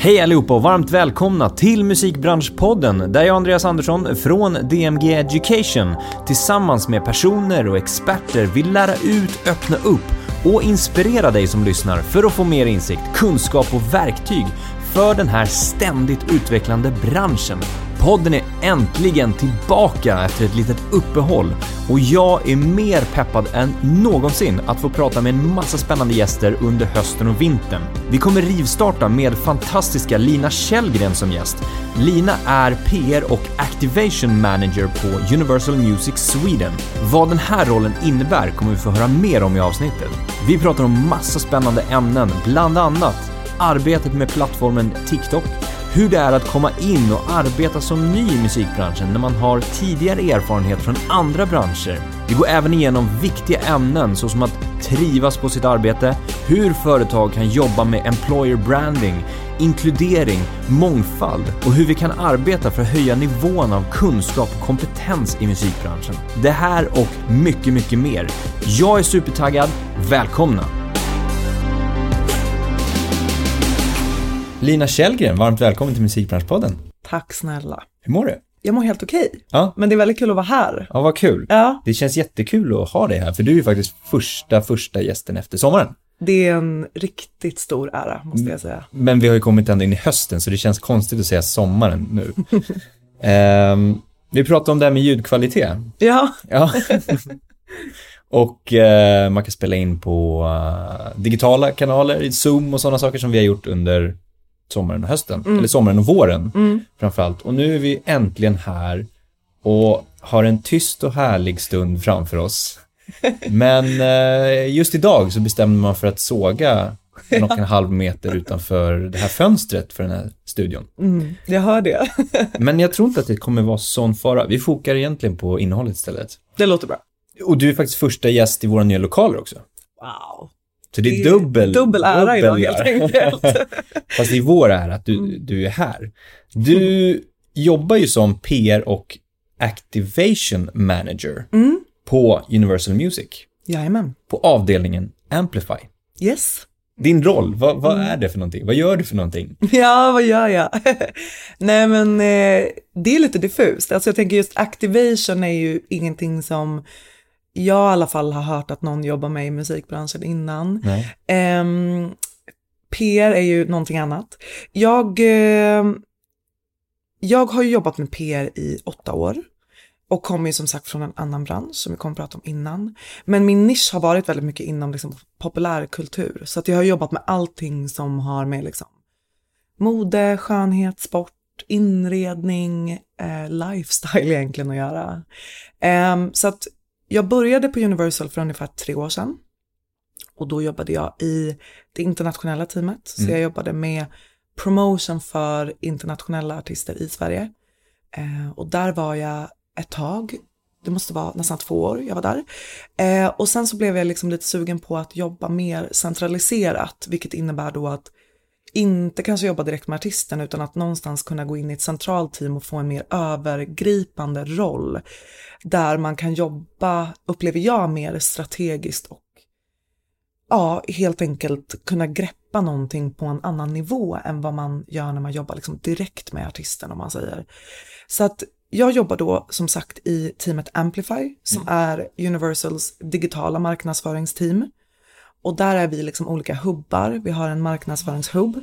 Hej allihopa och varmt välkomna till Musikbranschpodden där jag Andreas Andersson från DMG Education tillsammans med personer och experter vill lära ut, öppna upp och inspirera dig som lyssnar för att få mer insikt, kunskap och verktyg för den här ständigt utvecklande branschen. Podden är äntligen tillbaka efter ett litet uppehåll och jag är mer peppad än någonsin att få prata med en massa spännande gäster under hösten och vintern. Vi kommer rivstarta med fantastiska Lina Källgren som gäst. Lina är PR och Activation Manager på Universal Music Sweden. Vad den här rollen innebär kommer vi få höra mer om i avsnittet. Vi pratar om massa spännande ämnen, bland annat arbetet med plattformen TikTok, hur det är att komma in och arbeta som ny i musikbranschen när man har tidigare erfarenhet från andra branscher. Vi går även igenom viktiga ämnen såsom att trivas på sitt arbete, hur företag kan jobba med employer branding, inkludering, mångfald och hur vi kan arbeta för att höja nivån av kunskap och kompetens i musikbranschen. Det här och mycket, mycket mer. Jag är supertaggad. Välkomna! Lina Källgren, varmt välkommen till Musikbranschpodden. Tack snälla. Hur mår du? Jag mår helt okej. Ja. Men det är väldigt kul att vara här. Ja, vad kul. Ja, Det känns jättekul att ha dig här, för du är ju faktiskt första, första gästen efter sommaren. det är en riktigt stor ära, måste jag säga. Men vi har ju kommit ända in i hösten, så det känns konstigt att säga sommaren nu. Ehm, vi pratade om det här med ljudkvalitet. Ja, Ja. och eh, man kan spela in på eh, digitala kanaler, i Zoom och sådana saker som vi har gjort under sommaren och hösten. Eller sommaren och våren mm. framförallt. Och nu är vi äntligen här och har en tyst och härlig stund framför oss. Men eh, just idag så bestämde man för att såga en och en halv meter utanför det här fönstret för den här studion. Mm. jag hör det. Men jag tror inte att det kommer vara sån fara. Vi fokar egentligen på innehållet istället. Det låter bra. Och du är faktiskt första gäst i våra nya lokaler också. Wow. Så det är dubbel, Dubbel ära idag dubbel helt ära. enkelt. Fast det är vår ära att du, du är här. Du jobbar ju som PR och Activation Manager Mm. på Universal Music, Jajamän. på avdelningen Amplify. Yes. Din roll, vad, vad är det för någonting? Vad gör du för någonting? Ja, vad gör jag? Nej, men eh, det är lite diffust. Alltså jag tänker just activation är ju ingenting som jag i alla fall har hört att någon jobbar med i musikbranschen innan. Nej. Ehm, PR är ju någonting annat. Jag, eh, jag har ju jobbat med PR i åtta år och kommer ju som sagt från en annan bransch som vi kommer att prata om innan. Men min nisch har varit väldigt mycket inom liksom, populärkultur så att jag har jobbat med allting som har med liksom, mode, skönhet, sport, inredning, eh, lifestyle egentligen att göra. Ehm, så att jag började på Universal för ungefär tre år sedan. Och då jobbade jag i det internationella teamet. Så Mm. jag jobbade med promotion för internationella artister i Sverige. Eh, och där var jag ett tag. Det måste vara nästan två år jag var där. Eh, och sen så blev jag liksom lite sugen på att jobba mer centraliserat, vilket innebär då att inte kanske jobba direkt med artisten utan att någonstans kunna gå in i ett centralt team och få en mer övergripande roll. Där man kan jobba, upplever jag, mer strategiskt och ja, helt enkelt kunna greppa någonting på en annan nivå än vad man gör när man jobbar liksom direkt med artisten om man säger. Så att jag jobbar då som sagt i teamet Amplify som är Universals digitala marknadsföringsteam. Och där är vi liksom olika hubbar. Vi har en marknadsföringshubb.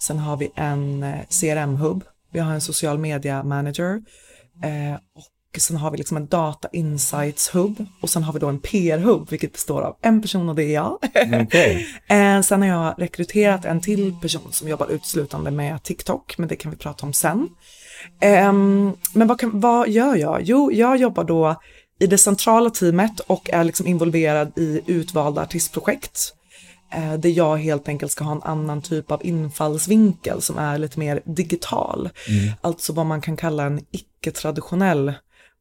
Sen har vi en eh, CRM-hubb. Vi har en social media manager. Eh, och sen har vi liksom en data insights-hubb. Och sen har vi då en PR-hubb, vilket består av en person och det är jag. Okej. Eh, sen har jag rekryterat en till person som jobbar uteslutande med TikTok, men det kan vi prata om sen. Ehm, men vad, kan, vad gör jag? Jo, jag jobbar då i det centrala teamet och är liksom involverad i utvalda artistprojekt. Eh, där jag helt enkelt ska ha en annan typ av infallsvinkel som är lite mer digital. Alltså vad man kan kalla en icke-traditionell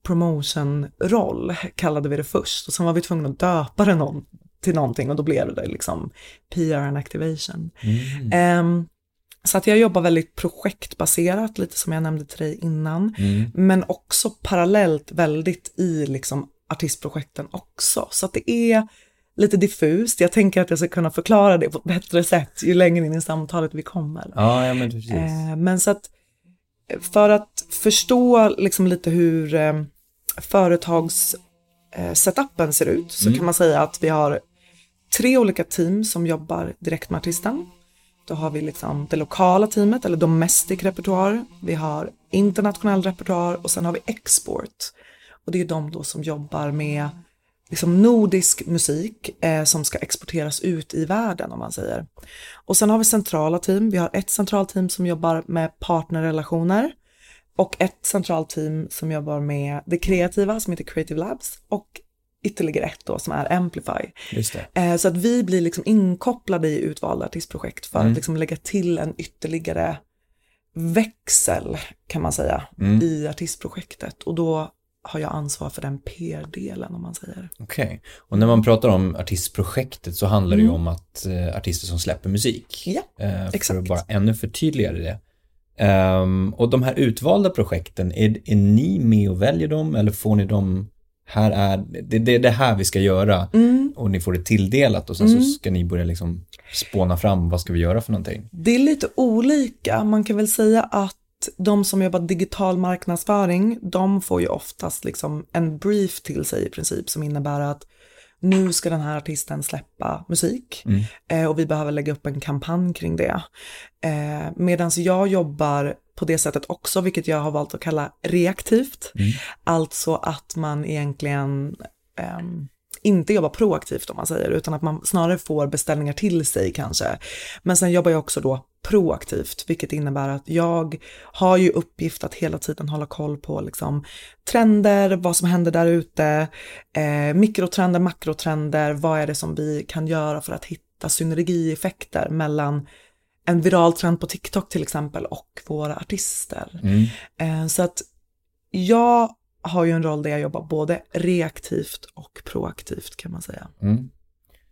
promotion-roll, kallade vi det först. Och sen var vi tvungna att döpa det någon, till någonting och då blev det liksom PR and activation. Mm. Ehm, så att jag jobbar väldigt projektbaserat, lite som jag nämnde till dig innan. Mm. Men också parallellt väldigt i liksom artistprojekten också. Så att det är lite diffust. Jag tänker att jag ska kunna förklara det på ett bättre sätt ju längre in i samtalet vi kommer. Ja, ja men precis. Eh, men så att för att förstå liksom lite hur eh, företagssetupen ser ut så Mm. kan man säga att vi har tre olika team som jobbar direkt med artisten. Då har vi liksom det lokala teamet eller domestic repertoar. Vi har internationell repertoar och sen har vi export. Och det är de då som jobbar med liksom nordisk musik eh, som ska exporteras ut i världen om man säger. Och sen har vi centrala team. Vi har ett centralt team som jobbar med partnerrelationer och ett centralt team som jobbar med det kreativa som heter Creative Labs och ytterligare ett då som är Amplify. Eh, Så att vi blir liksom inkopplade i utvalda artistprojekt för Mm. att liksom lägga till en ytterligare växel kan man säga Mm. i artistprojektet och då har jag ansvar för den PR-delen om man säger. Okej. Och när man pratar om artistprojektet så handlar det ju Mm. om att eh, artister som släpper musik. Ja, Eh, för exakt. att bara ännu förtydliga det. Ehm, och de här utvalda projekten, är, är ni med och väljer dem eller får ni dem, här är, det, det är det här vi ska göra Mm. och ni får det tilldelat och sen Mm. så ska ni börja liksom spåna fram, vad ska vi göra för någonting? Det är lite olika. Man kan väl säga att de som jobbar digital marknadsföring, de får ju oftast liksom en brief till sig i princip som innebär att nu ska den här artisten släppa musik Mm. eh, och vi behöver lägga upp en kampanj kring det. Eh, Medan jag jobbar på det sättet också, vilket jag har valt att kalla reaktivt. Mm. Alltså att man egentligen ehm, inte jobbar proaktivt om man säger, utan att man snarare får beställningar till sig kanske. Men sen jobbar jag också då proaktivt, vilket innebär att jag har ju uppgift att hela tiden hålla koll på liksom, trender, vad som händer där ute, eh, mikrotrender, makrotrender, vad är det som vi kan göra för att hitta synergieffekter mellan en viral trend på TikTok till exempel och våra artister. Mm. Eh, så att jag har ju en roll där jag jobbar både reaktivt och proaktivt kan man säga. Mm.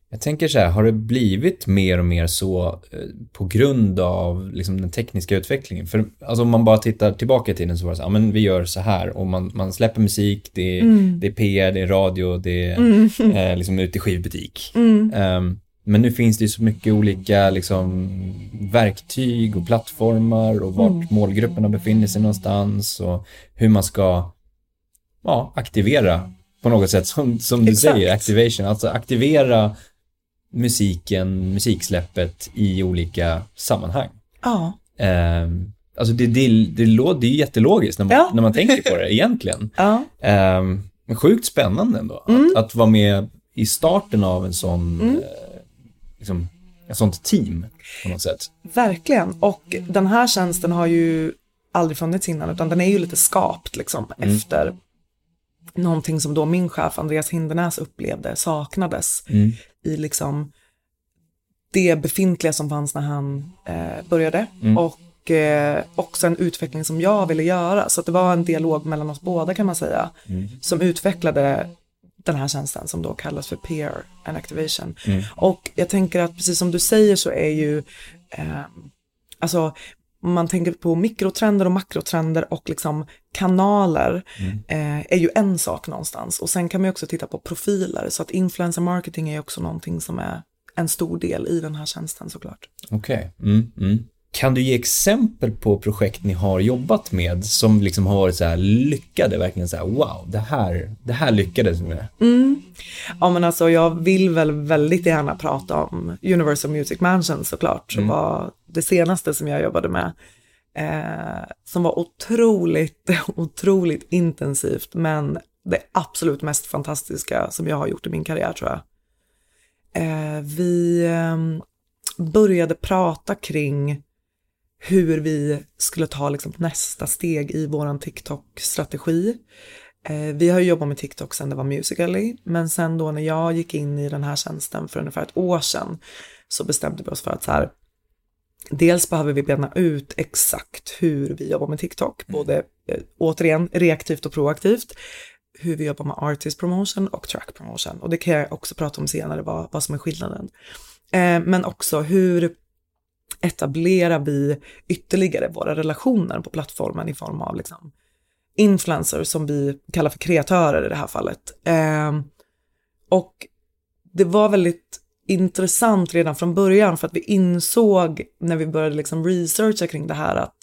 Jag tänker så här, har det blivit mer och mer så eh, på grund av liksom, den tekniska utvecklingen? För alltså, om man bara tittar tillbaka i tiden så var det så här, ja, men vi gör så här och man, man släpper musik, det är, Mm. det är PR, det är radio, det är eh, liksom ute i skivbutik. Mm. Men nu finns det ju så mycket olika liksom, verktyg och plattformar och vart Mm. målgrupperna befinner sig någonstans och hur man ska ja, aktivera på något sätt som, som du Exakt. säger, activation, alltså aktivera musiken, musiksläppet i olika sammanhang. Ja, Ehm, alltså det, det, det, lå- det är ju jättelogiskt när man, Ja. när man tänker på det egentligen. ja, men sjukt spännande ändå. Mm. Att, att vara med i starten av en sån, Mm. eh, liksom, ett sånt team på något sätt. verkligen. Och den här tjänsten har ju aldrig funnits innan, utan den är ju lite skapt liksom Mm. efter någonting som då min chef Andreas Hindernäs upplevde saknades Mm. i liksom det befintliga som fanns när han eh, började Mm. och eh, också en utveckling som jag ville göra. Så det var en dialog mellan oss båda kan man säga Mm. som utvecklade den här tjänsten som då kallas för peer and activation. Mm. Och jag tänker att precis som du säger så är ju, eh, alltså man tänker på mikrotrender och makrotrender och liksom kanaler Mm. eh, är ju en sak någonstans. Och sen kan man ju också titta på profiler, så att influencer marketing är också någonting som är en stor del i den här tjänsten såklart. Okej. Mm. Mm. Kan du ge exempel på projekt ni har jobbat med som liksom har varit så här lyckade, verkligen så här wow, det här, det här lyckades vi med. Mm. Ja men alltså jag vill väl väldigt gärna prata om Universal Music Mansion såklart, som Mm. var det senaste som jag jobbade med. Eh, som var otroligt, otroligt intensivt, men det absolut mest fantastiska som jag har gjort i min karriär tror jag. Eh, vi eh, började prata kring hur vi skulle ta liksom nästa steg i våran TikTok-strategi. Eh, vi har jobbat med TikTok sedan det var Musical.ly, men sen då när jag gick in i den här tjänsten för ungefär ett år sedan så bestämde vi oss för att så här, dels behöver vi bena ut exakt hur vi jobbar med TikTok, både eh, återigen reaktivt och proaktivt, hur vi jobbar med artist promotion och track promotion. Och det kan jag också prata om senare, vad, vad som är skillnaden. Eh, men också hur etablerar vi ytterligare våra relationer på plattformen i form av liksom influencers som vi kallar för kreatörer i det här fallet. Eh, och det var väldigt intressant redan från början för att vi insåg när vi började liksom researcha kring det här att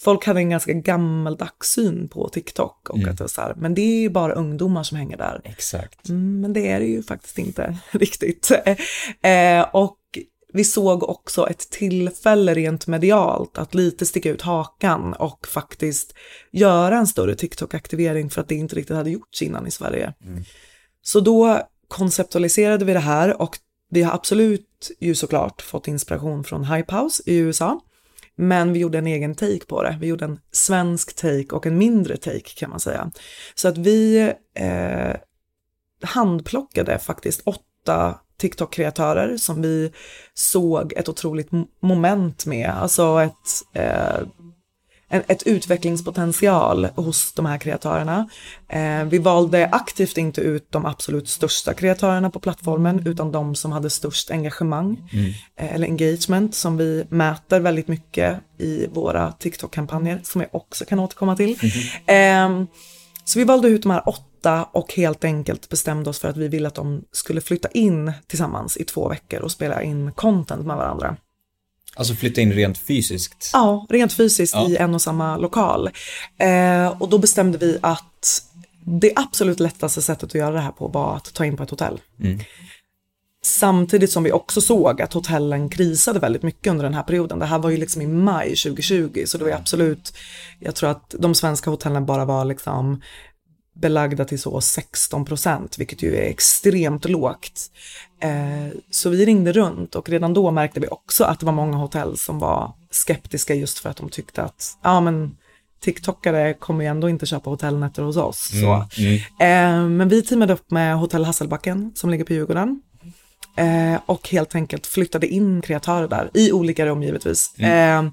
folk hade en ganska gammaldags syn på TikTok och Mm. att det var så här, men det är ju bara ungdomar som hänger där. Exakt. Mm, men det är det ju faktiskt inte riktigt. Eh, och vi såg också ett tillfälle rent medialt att lite sticka ut hakan och faktiskt göra en större TikTok-aktivering för att det inte riktigt hade gjorts innan i Sverige. Så då konceptualiserade vi det här och vi har absolut ju såklart fått inspiration från Hype House i USA. Men vi gjorde en egen take på det. Vi gjorde en svensk take och en mindre take kan man säga. Så att vi eh, handplockade faktiskt åtta TikTok-kreatörer som vi såg ett otroligt mo- moment med. Alltså ett, eh, en, ett utvecklingspotential hos de här kreatörerna. Eh, vi valde aktivt inte ut de absolut största kreatörerna på plattformen utan de som hade störst engagemang eh, eller engagement som vi mäter väldigt mycket i våra TikTok-kampanjer som jag också kan återkomma till. Eh, så vi valde ut de här åtta och helt enkelt bestämde oss för att vi ville att de skulle flytta in tillsammans i två veckor och spela in content med varandra. Alltså flytta in rent fysiskt. Ja, rent fysiskt Ja. i en och samma lokal. Eh, och då bestämde vi att det absolut lättaste sättet att göra det här på var att ta in på ett hotell. Samtidigt som vi också såg att hotellen krisade väldigt mycket under den här perioden. Det här var ju liksom i maj 2020 så det var absolut, jag tror att de svenska hotellen bara var liksom belagda till så 16 procent, vilket ju är extremt lågt. Eh, så vi ringde runt och redan då märkte vi också att det var många hotell som var skeptiska just för att de tyckte att, ja men TikTokare kommer ju ändå inte köpa hotellnätter hos oss. Så. Eh, men vi teamade upp med Hotell Hasselbacken som ligger på Djurgården. Eh, och helt enkelt flyttade in kreatörer där, i olika rum givetvis, eh,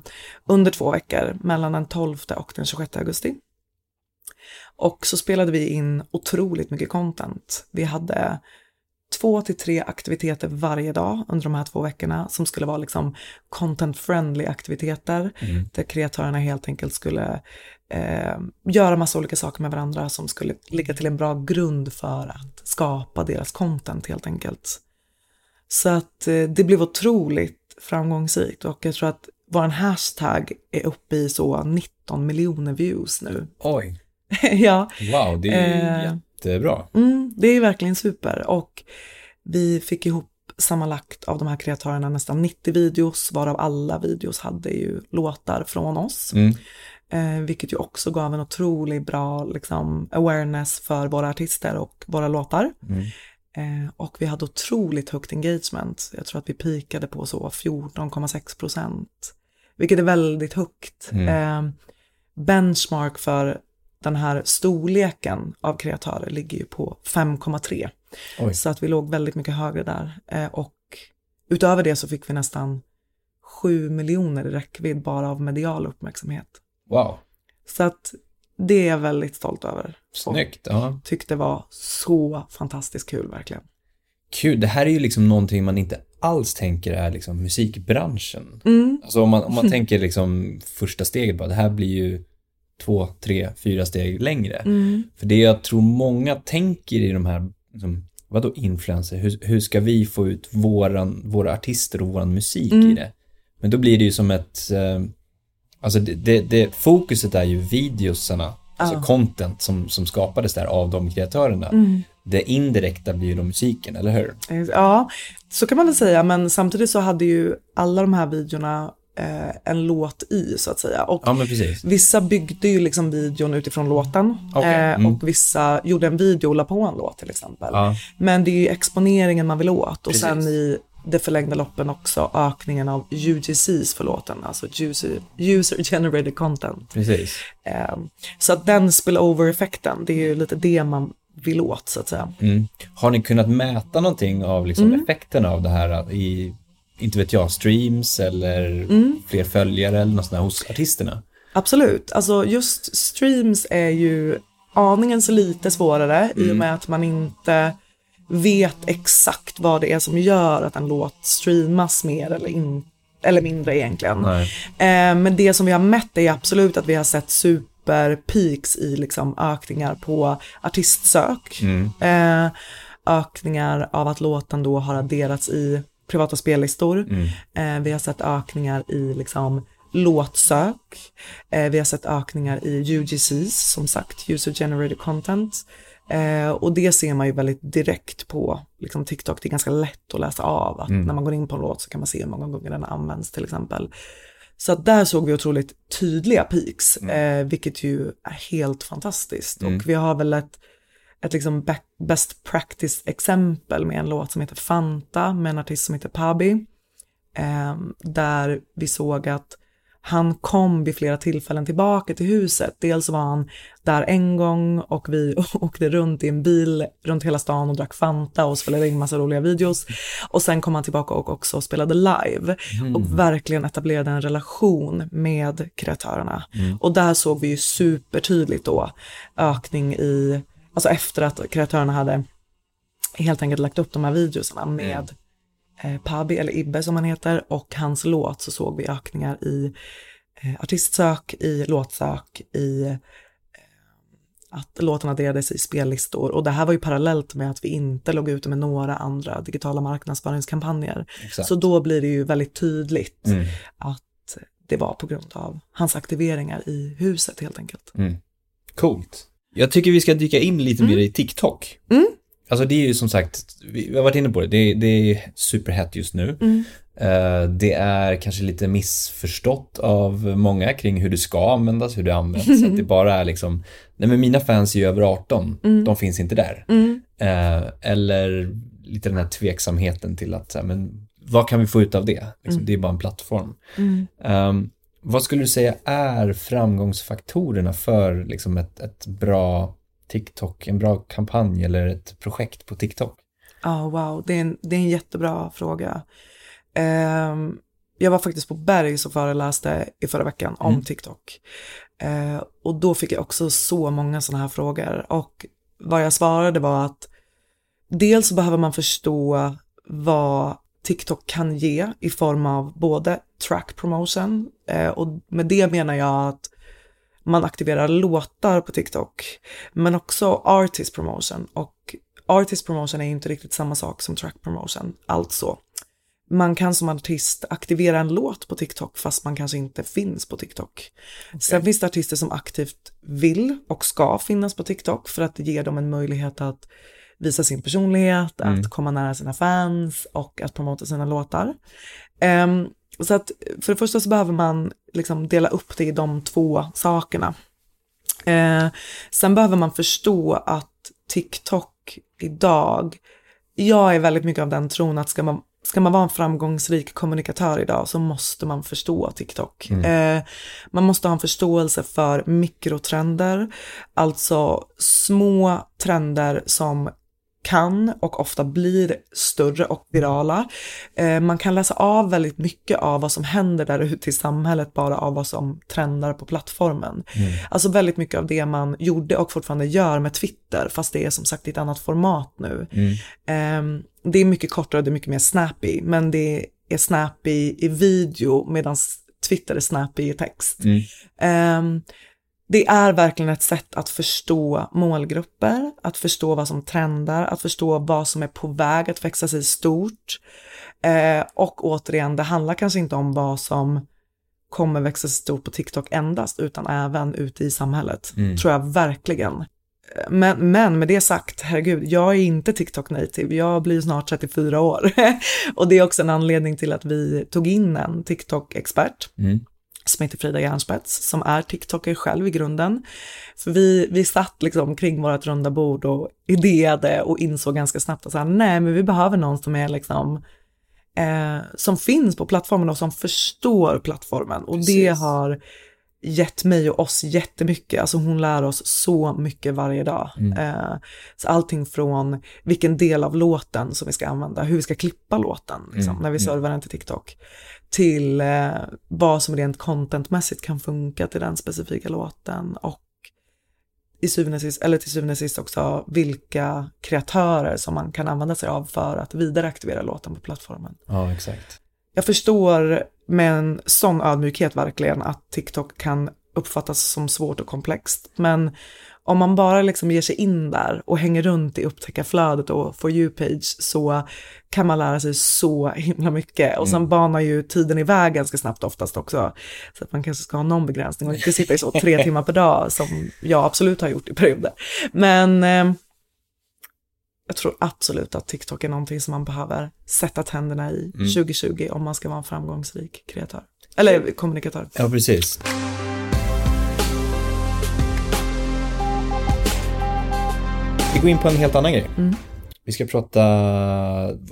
under två veckor, mellan den 12 och den 26 augusti. Och så spelade vi in otroligt mycket content. Vi hade två till tre aktiviteter varje dag under de här två veckorna som skulle vara liksom content-friendly aktiviteter där kreatörerna helt enkelt skulle eh, göra massa olika saker med varandra som skulle ligga till en bra grund för att skapa deras content helt enkelt. Så att eh, det blev otroligt framgångsrikt och jag tror att vår hashtag är uppe i så 19 miljoner views nu. Oj. ja, Wow, det är Eh. jättebra. Mm, det är verkligen super och vi fick ihop sammanlagt av de här kreatörerna nästan 90 videos, varav alla videos hade ju låtar från oss. Mm. Eh, vilket ju också gav en otroligt bra liksom, awareness för våra artister och våra låtar. Mm. Eh, och vi hade otroligt högt engagement. Jag tror att vi pikade på så 14,6 procent. Vilket är väldigt högt. Mm. Eh, benchmark för den här storleken av kreatörer ligger ju på 5,3. Oj. Så att vi låg väldigt mycket högre där. Eh, och utöver det så fick vi nästan 7 miljoner i räckvidd bara av medial uppmärksamhet. Wow. Så att det är jag väldigt stolt över. Snyggt. Ja. Tyckte var så fantastiskt kul verkligen. Kul. Det här är ju liksom någonting man inte alls tänker är liksom musikbranschen. Mm. Alltså om man, om man tänker liksom första steget bara, det här blir ju två, tre, fyra steg längre. Mm. För det jag tror många tänker i de här, liksom, vadå influencer, hur, hur ska vi få ut våran, våra artister och våran musik Mm. i det? Men då blir det ju som ett, eh, alltså det, det, det, fokuset är ju videosarna, alltså Ja. content som, som skapades där av de kreatörerna. Mm. Det indirekta blir ju då musiken, eller hur? Ja, så kan man väl säga, men samtidigt så hade ju alla de här videorna eh, en låt i så att säga. Och Ja. Vissa byggde ju liksom videon utifrån låten Okej, eh, mm. och vissa gjorde en video och la på en låt till exempel. Ja. Men det är ju exponeringen man vill åt och Precis. sen i det förlängda loppen också ökningen av UGCs för låten, alltså user, generated content. Precis. Eh, så att den spillover-effekten, det är ju lite det man vill åt så att säga. Mm. Har ni kunnat mäta någonting av liksom Mm. effekterna av det här i, inte vet jag, streams eller Mm. fler följare eller något sånt hos artisterna? Absolut, alltså just streams är ju aningen så lite svårare i och med att man inte vet exakt vad det är som gör att en låt streamas mer eller, in, eller mindre egentligen. Eh, men det som vi har mätt är absolut att vi har sett superpeaks i liksom ökningar på artistsök. Mm. Eh, ökningar av att låten då har adderats i privata spellistor. Mm. Eh, vi har sett ökningar i liksom låtsök. Eh, vi har sett ökningar i UGCs, som sagt, user generated content. Eh, och det ser man ju väldigt direkt på liksom, TikTok. Det är ganska lätt att läsa av att Mm. när man går in på en låt så kan man se hur många gånger den används till exempel. Så att där såg vi otroligt tydliga peaks, eh, vilket ju är helt fantastiskt. Mm. Och vi har väl ett, ett liksom best practice exempel med en låt som heter Fanta med en artist som heter Pabi. Eh, där vi såg att han kom vid flera tillfällen tillbaka till huset. Dels var han där en gång och vi åkte runt i en bil runt hela stan och drack Fanta och spelade in massa roliga videos. Och sen kom han tillbaka och också spelade live och verkligen etablerade en relation med kreatörerna. Och där såg vi ju supertydligt då ökning i, alltså efter att kreatörerna hade helt enkelt lagt upp de här videosarna med eh, Pabi, eller Ibbe som han heter, och hans låt så såg vi ökningar i eh, artistsök, i låtsök, i eh, att låten adderades i spellistor. Och det här var ju parallellt med att vi inte låg ute med några andra digitala marknadsföringskampanjer. Exakt. Så då blir det ju väldigt tydligt Mm. att det var på grund av hans aktiveringar i huset helt enkelt. Mm. Coolt. Jag tycker vi ska dyka in lite mer i TikTok. Mm. Alltså det är ju som sagt, vi har varit inne på det, det, det är superhett just nu. Mm. Eh, det är kanske lite missförstått av många kring hur det ska användas, hur det används. att det bara är liksom, nej men mina fans är ju över 18, de finns inte där. Mm. Eh, eller lite den här tveksamheten till att, men vad kan vi få ut av det? Liksom, Det är bara en plattform. Mm. Vad skulle du säga är framgångsfaktorerna för liksom ett, ett bra TikTok, en bra kampanj eller ett projekt på TikTok? Ja, wow, det är, en, det är en jättebra fråga. Ehm, jag var faktiskt på Bergs och föreläste i förra veckan om Mm. TikTok. Eh, och då fick jag också så många sådana här frågor. Och vad jag svarade var att dels behöver man förstå vad TikTok kan ge i form av både track promotion eh, och med det menar jag att man aktiverar låtar på TikTok men också artist promotion och artist promotion är inte riktigt samma sak som track promotion. Alltså, man kan som artist aktivera en låt på TikTok fast man kanske inte finns på TikTok. Sen finns det artister som aktivt vill och ska finnas på TikTok för att det ger dem en möjlighet att visa sin personlighet, att komma nära sina fans och att promota sina låtar. Ehm, så att för det första så behöver man liksom dela upp det i de två sakerna. Eh, sen behöver man förstå att TikTok idag, jag är väldigt mycket av den tron att ska man, ska man vara en framgångsrik kommunikatör idag så måste man förstå TikTok. Eh, man måste ha en förståelse för mikrotrender, alltså små trender som kan och ofta blir större och virala. Eh, man kan läsa av väldigt mycket av vad som händer där ute i samhället bara av vad som trendar på plattformen. Alltså väldigt mycket av det man gjorde och fortfarande gör med Twitter, fast det är som sagt i ett annat format nu. Eh, det är mycket kortare, det är mycket mer snappy, men det är snappy i video medan Twitter är snappy i text. Ehm, det är verkligen ett sätt att förstå målgrupper, att förstå vad som trendar, att förstå vad som är på väg att växa sig stort. Eh, och återigen, det handlar kanske inte om vad som kommer växa sig stort på TikTok endast, utan även ute i samhället. Tror jag verkligen. Men, men med det sagt, herregud, jag är inte TikTok native. Jag blir snart 34 år. och det är också en anledning till att vi tog in en TikTok-expert som heter Frida Järnspets, som är TikToker själv i grunden. För vi, vi satt liksom kring vårt runda bord och idéade och insåg ganska snabbt att så här, nej, men vi behöver någon som är liksom eh, som finns på plattformen och som förstår plattformen. Och det har gett mig och oss jättemycket. Alltså hon lär oss så mycket varje dag. Eh, så allting från vilken del av låten som vi ska använda, hur vi ska klippa låten liksom, när vi servar den till TikTok, till eh, vad som rent contentmässigt kan funka till den specifika låten och i syvende sist, eller till syvende sist också vilka kreatörer som man kan använda sig av för att vidareaktivera låten på plattformen. Ja, exakt. Jag förstår med en sån ödmjukhet verkligen att TikTok kan uppfattas som svårt och komplext. Men om man bara liksom ger sig in där och hänger runt i upptäckarflödet och For you-page så kan man lära sig så himla mycket. Och sen banar ju tiden iväg ganska snabbt oftast också. Så att man kanske ska ha någon begränsning och inte sitta i så tre timmar per dag som jag absolut har gjort i perioder. Men eh, jag tror absolut att TikTok är någonting som man behöver sätta tänderna i 2020 om man ska vara en framgångsrik kreatör. Eller kommunikatör. Ja, precis. Vi går in på en helt annan grej. Vi ska prata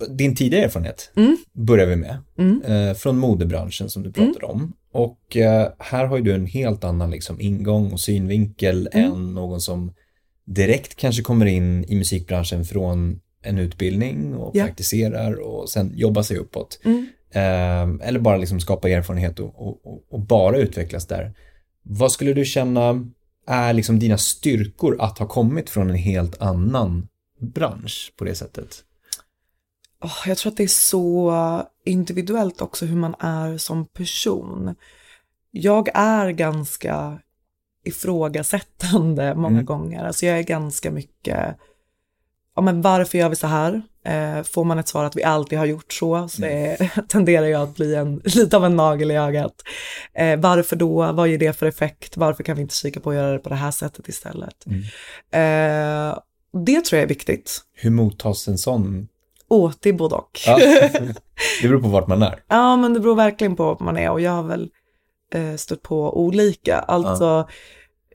din tidigare erfarenhet. Börjar vi med. Eh, från modebranschen som du pratade om. Och eh, här har ju du en helt annan liksom, ingång och synvinkel än någon som direkt kanske kommer in i musikbranschen från en utbildning och Ja. praktiserar och sen jobbar sig uppåt. Eh, eller bara liksom skapa erfarenhet och, och, och bara utvecklas där. Vad skulle du känna är liksom dina styrkor att ha kommit från en helt annan bransch på det sättet? Jag tror att det är så individuellt också hur man är som person. Jag är ganska ifrågasättande många gånger. Alltså jag är ganska mycket, ja men varför gör vi så här? Eh, får man ett svar att vi alltid har gjort så, så är, tenderar jag att bli en, lite av en nagel i ögat. Eh, varför då? Vad ger det för effekt? Varför kan vi inte kika på att göra det på det här sättet istället? Eh, det tror jag är viktigt. Hur mottas en sån? Åh, det är både och. Ja. det beror på vart man är. Ja, men det beror verkligen på vad man är och jag har väl eh, stött på olika. Alltså,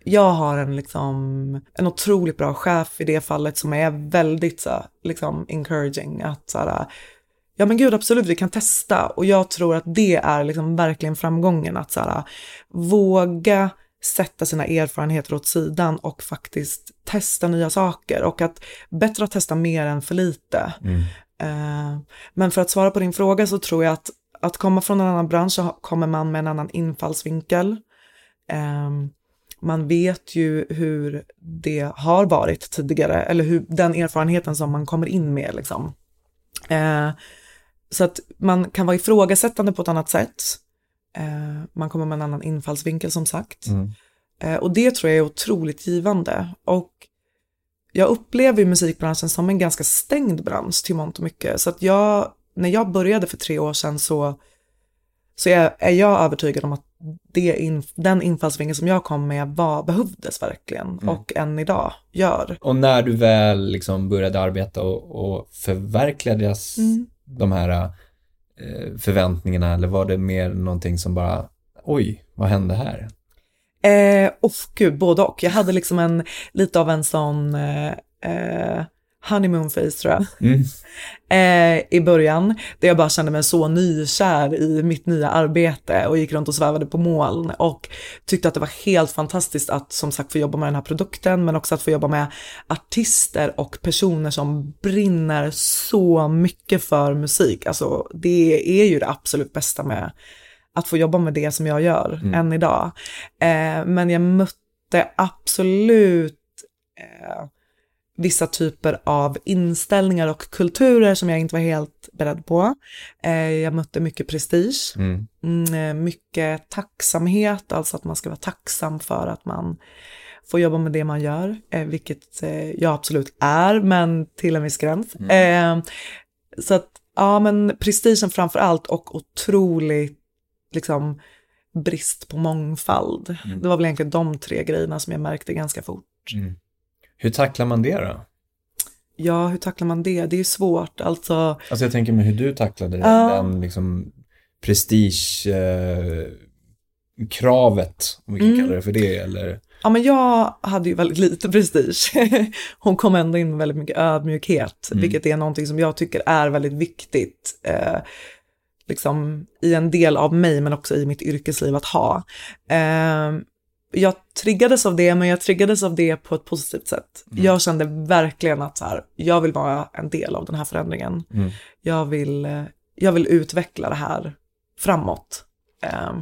jag har en, liksom, en otroligt bra chef i det fallet som är väldigt så, liksom, encouraging. Att så här, ja men gud absolut, vi kan testa. Och jag tror att det är liksom verkligen framgången. Att så här, våga sätta sina erfarenheter åt sidan och faktiskt testa nya saker. Och att bättre att testa mer än för lite. Eh, men för att svara på din fråga så tror jag att att komma från en annan bransch så kommer man med en annan infallsvinkel. Eh, man vet ju hur det har varit tidigare, eller hur den erfarenheten som man kommer in med liksom. Eh, så att man kan vara ifrågasättande på ett annat sätt. Eh, man kommer med en annan infallsvinkel som sagt. Eh, och det tror jag är otroligt givande. Och jag upplever musikbranschen som en ganska stängd bransch till mångt och mycket. Så att jag, när jag började för tre år sedan så, så är, är jag övertygad om att in, den infallsvinkeln som jag kom med var, behövdes verkligen och än idag gör. Och när du väl liksom började arbeta och, och förverkligades de här eh, förväntningarna eller var det mer någonting som bara oj, vad hände här? Eh, och gud, både och. Jag hade liksom en, lite av en sån eh, eh, honeymoon face tror jag. Eh, I början, där jag bara kände mig så nykär i mitt nya arbete och gick runt och svävade på moln och tyckte att det var helt fantastiskt att som sagt få jobba med den här produkten men också att få jobba med artister och personer som brinner så mycket för musik. Alltså det är ju det absolut bästa med att få jobba med det som jag gör än idag. Eh, men jag mötte absolut eh, vissa typer av inställningar och kulturer som jag inte var helt beredd på. Eh, jag mötte mycket prestige, mm, eh, mycket tacksamhet, alltså att man ska vara tacksam för att man får jobba med det man gör, eh, vilket jag absolut är, men till en viss gräns. Eh, så att, ja men prestigen framför allt och otroligt liksom brist på mångfald. Det var väl egentligen de tre grejerna som jag märkte ganska fort. Hur tacklar man det då? Ja, hur tacklar man det? Det är ju svårt, alltså. Alltså jag tänker med hur du tacklade Ja. den liksom prestige eh, om vi kan kalla det för det, eller Ja, men jag hade ju väldigt lite prestige. Hon kom ändå in med väldigt mycket ödmjukhet, vilket är någonting som jag tycker är väldigt viktigt. Eh, liksom i en del av mig, men också i mitt yrkesliv att ha. Eh, jag triggades av det, men jag triggades av det på ett positivt sätt. Jag kände verkligen att så här, jag vill vara en del av den här förändringen. Jag, vill, eh, jag vill utveckla det här framåt. Eh,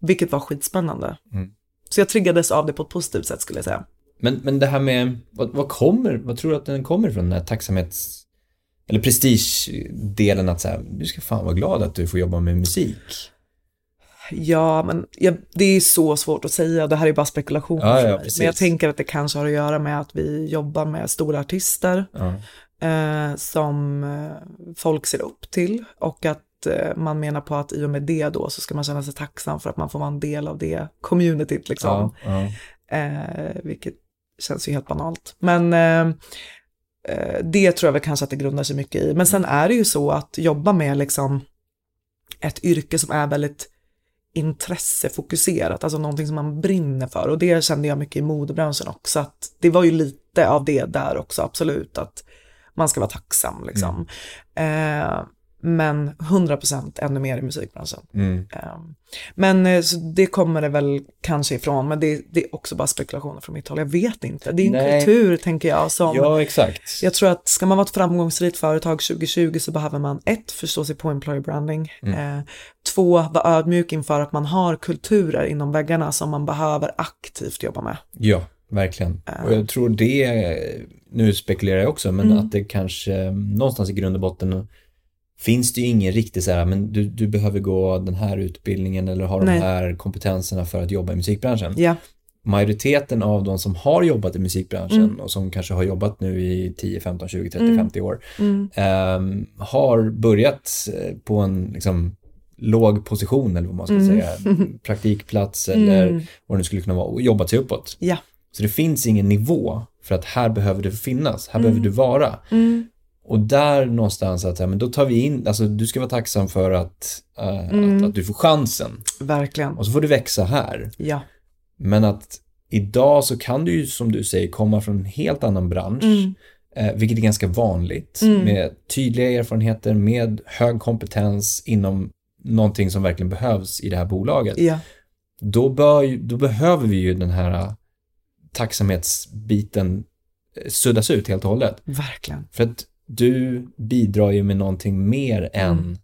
vilket var skitspännande. Så jag triggades av det på ett positivt sätt skulle jag säga. Men, men det här med, vad, vad kommer, vad tror du att den kommer ifrån, den här tacksamhets... Eller prestige-delen att säga, du ska fan vara glad att du får jobba med musik. Ja, men ja, det är så svårt att säga. Det här är bara spekulationer Ja, för ja, mig. precis. Men jag tänker att det kanske har att göra med att vi jobbar med stora artister Ja. eh, som eh, folk ser upp till och att eh, man menar på att i och med det då så ska man känna sig tacksam för att man får vara en del av det communityt liksom. Ja, ja. Eh, vilket känns ju helt banalt. Men eh, eh, det tror jag väl kanske att det grundar sig mycket i. Men sen är det ju så att jobba med liksom ett yrke som är väldigt intressefokuserat, alltså någonting som man brinner för. Och det kände jag mycket i modebranschen också, att det var ju lite av det där också, absolut, att man ska vara tacksam liksom. Eh, men 100% ännu mer i musikbranschen. Mm. Um, Men eh, så det kommer det väl kanske ifrån, men det, det är också bara spekulationer från mitt håll. Jag vet inte. Det är en Nej. kultur, tänker jag, som... ja, exakt. Jag tror att ska man vara ett framgångsrikt företag 2020 så behöver man ett, förstå sig på employer branding. Mm. Eh, två, vara ödmjuk inför att man har kulturer inom väggarna som man behöver aktivt jobba med. Ja, verkligen. Och jag tror det, nu spekulerar jag också, men Mm. att det kanske någonstans i grund och botten finns det ju ingen riktig så här, men du, du behöver gå den här utbildningen eller ha de Nej. här kompetenserna för att jobba i musikbranschen. Ja, Majoriteten av de som har jobbat i musikbranschen Mm. och som kanske har jobbat nu i 10, 15, 20, 30, Mm. 50 år mm, ehm, har börjat eh, på en liksom, låg position eller vad man ska Mm. säga, praktikplats eller mm, vad det nu skulle kunna vara och jobbat sig uppåt. ja, Så det finns ingen nivå för att här behöver du finnas, här Mm. behöver du vara. Och där någonstans att, ja, men då tar vi in, alltså du ska vara tacksam för att, eh, Mm. att, att du får chansen. verkligen. Och så får du växa här. Ja, Men att idag så kan du ju som du säger komma från en helt annan bransch, mm, eh, vilket är ganska vanligt, Mm. med tydliga erfarenheter, med hög kompetens inom någonting som verkligen behövs i det här bolaget. ja, Då, bör, då behöver vi ju den här eh, tacksamhetsbiten eh, suddas ut helt och hållet. verkligen. För att du bidrar ju med någonting mer än, Mm.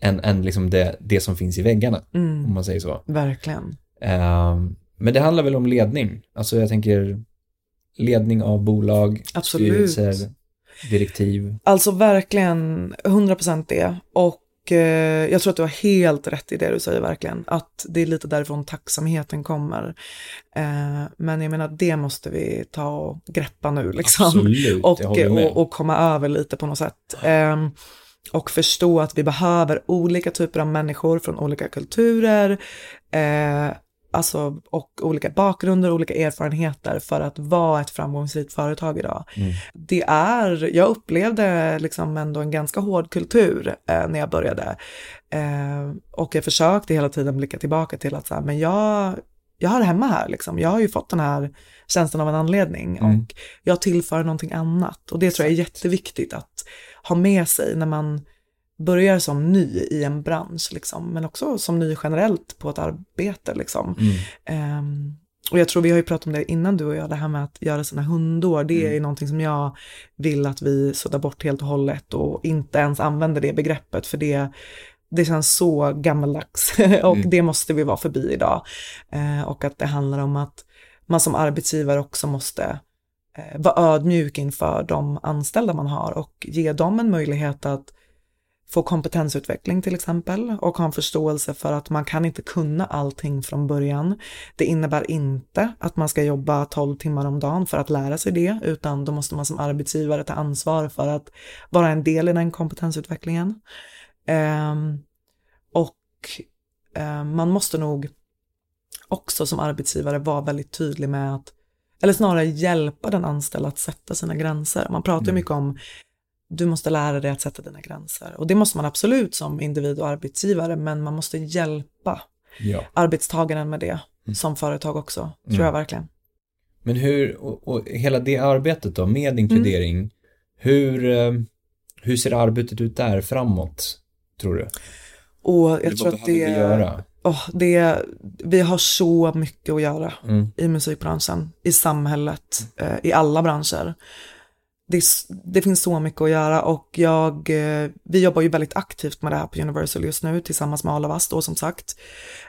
än, än liksom det, det som finns i väggarna, om Mm, man säger så. verkligen. Ehm, men det handlar väl om ledning. Alltså jag tänker ledning av bolag, Absolut. styrelser, direktiv. Alltså verkligen 100% det. Och jag tror att du har helt rätt i det du säger verkligen. Att det är lite därifrån tacksamheten kommer. Eh, men jag menar det måste vi ta och greppa nu liksom. Absolut, och, och, och komma över lite på något sätt. Eh, och förstå att vi behöver olika typer av människor från olika kulturer. Alltså, och olika bakgrunder, olika erfarenheter för att vara ett framgångsrikt företag idag. Mm. Det är, jag upplevde liksom ändå en ganska hård kultur eh, när jag började. Eh, och jag försökte hela tiden blicka tillbaka till att så här, men jag, jag har hemma här liksom. Jag har ju fått den här tjänsten av en anledning Mm. och jag tillför någonting annat. Och det tror jag är jätteviktigt att ha med sig när man börjar som ny i en bransch, liksom, men också som ny generellt på ett arbete. Liksom. Mm. Ehm, och jag tror vi har ju pratat om det innan du och jag, det här med att göra sina hundår, det är Mm. ju någonting som jag vill att vi suddar bort helt och hållet och inte ens använder det begreppet, för det, det känns så gammaldags och Mm. det måste vi vara förbi idag. Eh, och att det handlar om att man som arbetsgivare också måste eh, vara ödmjuk inför de anställda man har och ge dem en möjlighet att få kompetensutveckling till exempel och ha en förståelse för att man kan inte kunna allting från början. Det innebär inte att man ska jobba 12 timmar om dagen för att lära sig det, utan då måste man som arbetsgivare ta ansvar för att vara en del i den kompetensutvecklingen. Ehm, och ehm, man måste nog också som arbetsgivare vara väldigt tydlig med att, eller snarare hjälpa den anställda att sätta sina gränser. Man pratar Mm. mycket om du måste lära dig att sätta dina gränser. Och det måste man absolut som individ och arbetsgivare, men man måste hjälpa Ja. arbetstagaren med det Mm. som företag också, tror Mm. jag verkligen. Men hur, och, och hela det arbetet då med inkludering, hur, eh, hur ser arbetet ut där framåt, tror du? Och jag Eller tror vad att det, vi göra? åh, det, vi har så mycket att göra Mm. i musikbranschen, i samhället, eh, i alla branscher. Det, är det finns så mycket att göra och jag, eh, vi jobbar ju väldigt aktivt med det här på Universal just nu tillsammans med Alavast då som sagt.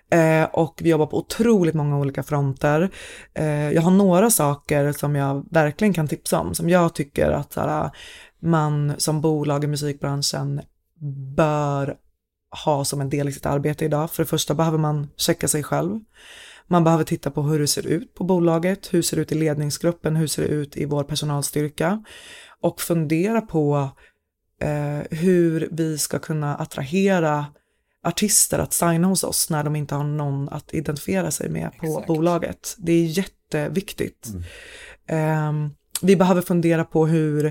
Eh, och vi jobbar på otroligt många olika fronter. Eh, jag har några saker som jag verkligen kan tipsa om, som jag tycker att här, man som bolag i musikbranschen bör ha som en del i sitt arbete idag. För det första behöver man checka sig själv. Man behöver titta på hur det ser ut på bolaget, hur ser det ut i ledningsgruppen, hur ser det ut i vår personalstyrka och fundera på eh, hur vi ska kunna attrahera artister att signa hos oss när de inte har någon att identifiera sig med på Exakt. bolaget. Det är jätteviktigt. Mm. Eh, vi behöver fundera på hur,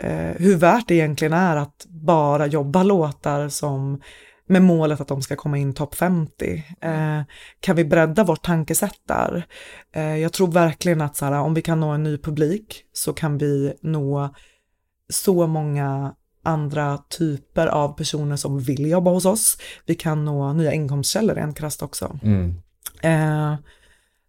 eh, hur värt det egentligen är att bara jobba låtar som med målet att de ska komma in topp 50. Eh, kan vi bredda vårt tankesätt där? Eh, jag tror verkligen att så här, om vi kan nå en ny publik så kan vi nå så många andra typer av personer som vill jobba hos oss. Vi kan nå nya inkomstkällor rent krasst också. Mm. Eh,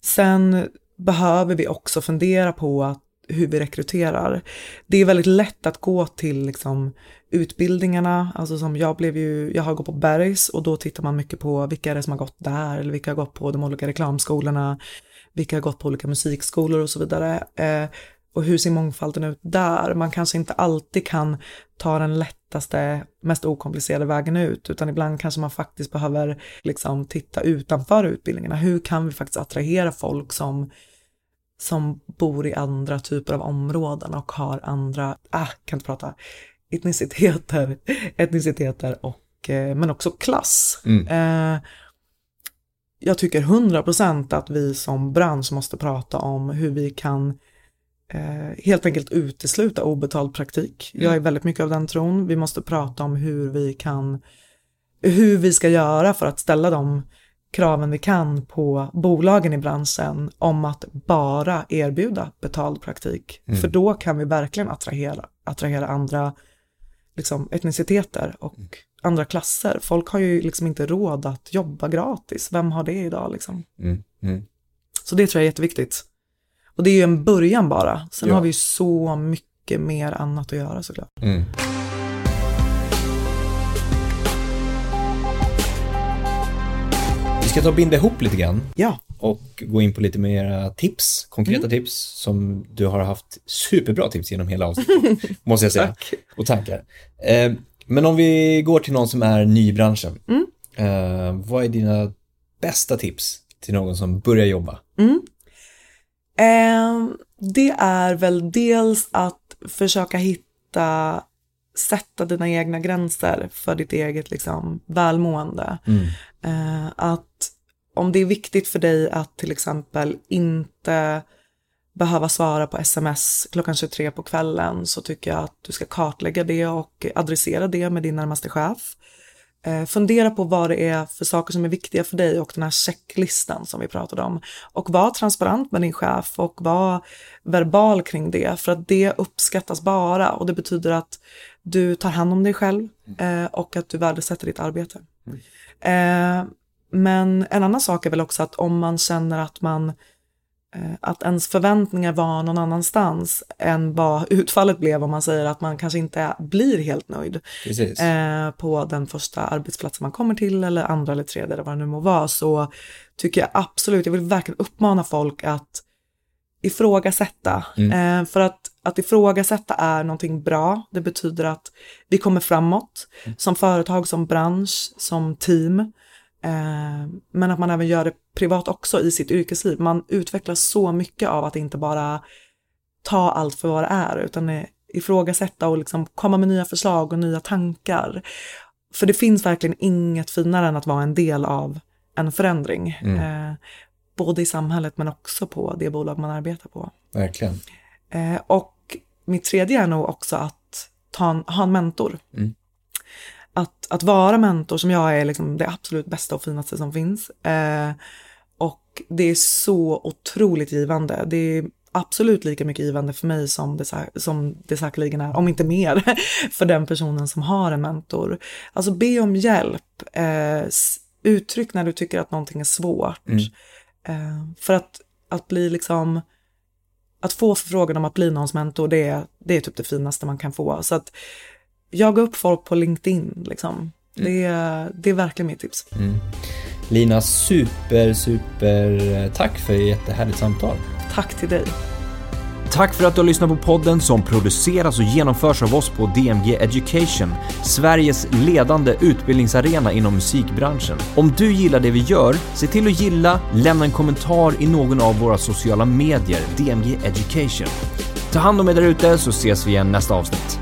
sen behöver vi också fundera på att hur vi rekryterar. Det är väldigt lätt att gå till liksom, utbildningarna, alltså som jag blev ju, jag har gått på Bergs och då tittar man mycket på vilka är det som har gått där eller vilka har gått på de olika reklamskolorna, vilka har gått på olika musikskolor och så vidare. Eh, och hur ser mångfalden ut där? Man kanske inte alltid kan ta den lättaste, mest okomplicerade vägen ut, utan ibland kanske man faktiskt behöver liksom titta utanför utbildningarna. Hur kan vi faktiskt attrahera folk som som bor i andra typer av områden och har andra, ah, kan inte prata, etniciteter, etniciteter och, eh, men också klass. Mm. Eh, jag tycker 100% att vi som bransch måste prata om hur vi kan eh, helt enkelt utesluta obetald praktik. Mm. Jag är väldigt mycket av den tron. Vi måste prata om hur vi kan, hur vi ska göra för att ställa de kraven vi kan på bolagen i branschen om att bara erbjuda betald praktik. Mm. För då kan vi verkligen attrahera, attrahera andra liksom, etniciteter och mm. andra klasser. Folk har ju liksom inte råd att jobba gratis. Vem har det idag liksom? Mm. mm. Så det tror jag är jätteviktigt. Och det är ju en början bara. Sen ja. har vi ju så mycket mer annat att göra såklart. Ska ta och binda ihop lite grann. Ja. Och gå in på lite mer tips, konkreta mm. tips som du har haft superbra tips genom hela avsnittet, måste jag säga. Tack. Och tankar. Eh, men om vi går till någon som är ny i branschen. Mm. Eh, vad är dina bästa tips till någon som börjar jobba? Mm. Eh, det är väl dels att försöka hitta, sätta dina egna gränser för ditt eget liksom, välmående. Mm. Eh, att om det är viktigt för dig att till exempel inte behöva svara på sms klockan 23 på kvällen så tycker jag att du ska kartlägga det och adressera det med din närmaste chef. Eh, fundera på vad det är för saker som är viktiga för dig och den här checklistan som vi pratade om. Och var transparent med din chef och var verbal kring det för att det uppskattas bara och det betyder att du tar hand om dig själv eh, och att du värdesätter ditt arbete. Eh, men en annan sak är väl också att om man känner att man Eh, att ens förväntningar var någon annanstans än vad utfallet blev om man säger att man kanske inte blir helt nöjd eh, på den första arbetsplatsen man kommer till eller andra eller tredje eller vad det nu må vara så tycker jag absolut, jag vill verkligen uppmana folk att ifrågasätta. Mm. Eh, för att, att ifrågasätta är någonting bra. Det betyder att vi kommer framåt mm. som företag, som bransch, som team. Eh, men att man även gör det privat också i sitt yrkesliv. Man utvecklas så mycket av att inte bara ta allt för vad det är, utan ifrågasätta och liksom komma med nya förslag och nya tankar. För det finns verkligen inget finare än att vara en del av en förändring. Mm. Eh, både i samhället men också på det bolag man arbetar på. Verkligen. Eh, och mitt tredje är nog också att ta en, ha en mentor. Mm att, att vara mentor som jag är liksom det absolut bästa och finaste som finns. Eh, och det är så otroligt givande. Det är absolut lika mycket givande för mig som det, som det säkerligen är, om inte mer, för den personen som har en mentor. Alltså be om hjälp, eh, uttryck när du tycker att någonting är svårt. Mm. Eh, för att, att bli liksom, att få förfrågan om att bli någons mentor, det det är typ det finaste man kan få. Så att jaga upp folk på LinkedIn. Liksom. Mm. Det, är, det är verkligen mitt tips. Mm. Lina, super, super tack för ett jättehärligt samtal. Tack till dig. Tack för att du har lyssnat på podden som produceras och genomförs av oss på DMG Education, Sveriges ledande utbildningsarena inom musikbranschen. Om du gillar det vi gör, se till att gilla, lämna en kommentar i någon av våra sociala medier, DMG Education. Ta hand om er där ute så ses vi igen nästa avsnitt.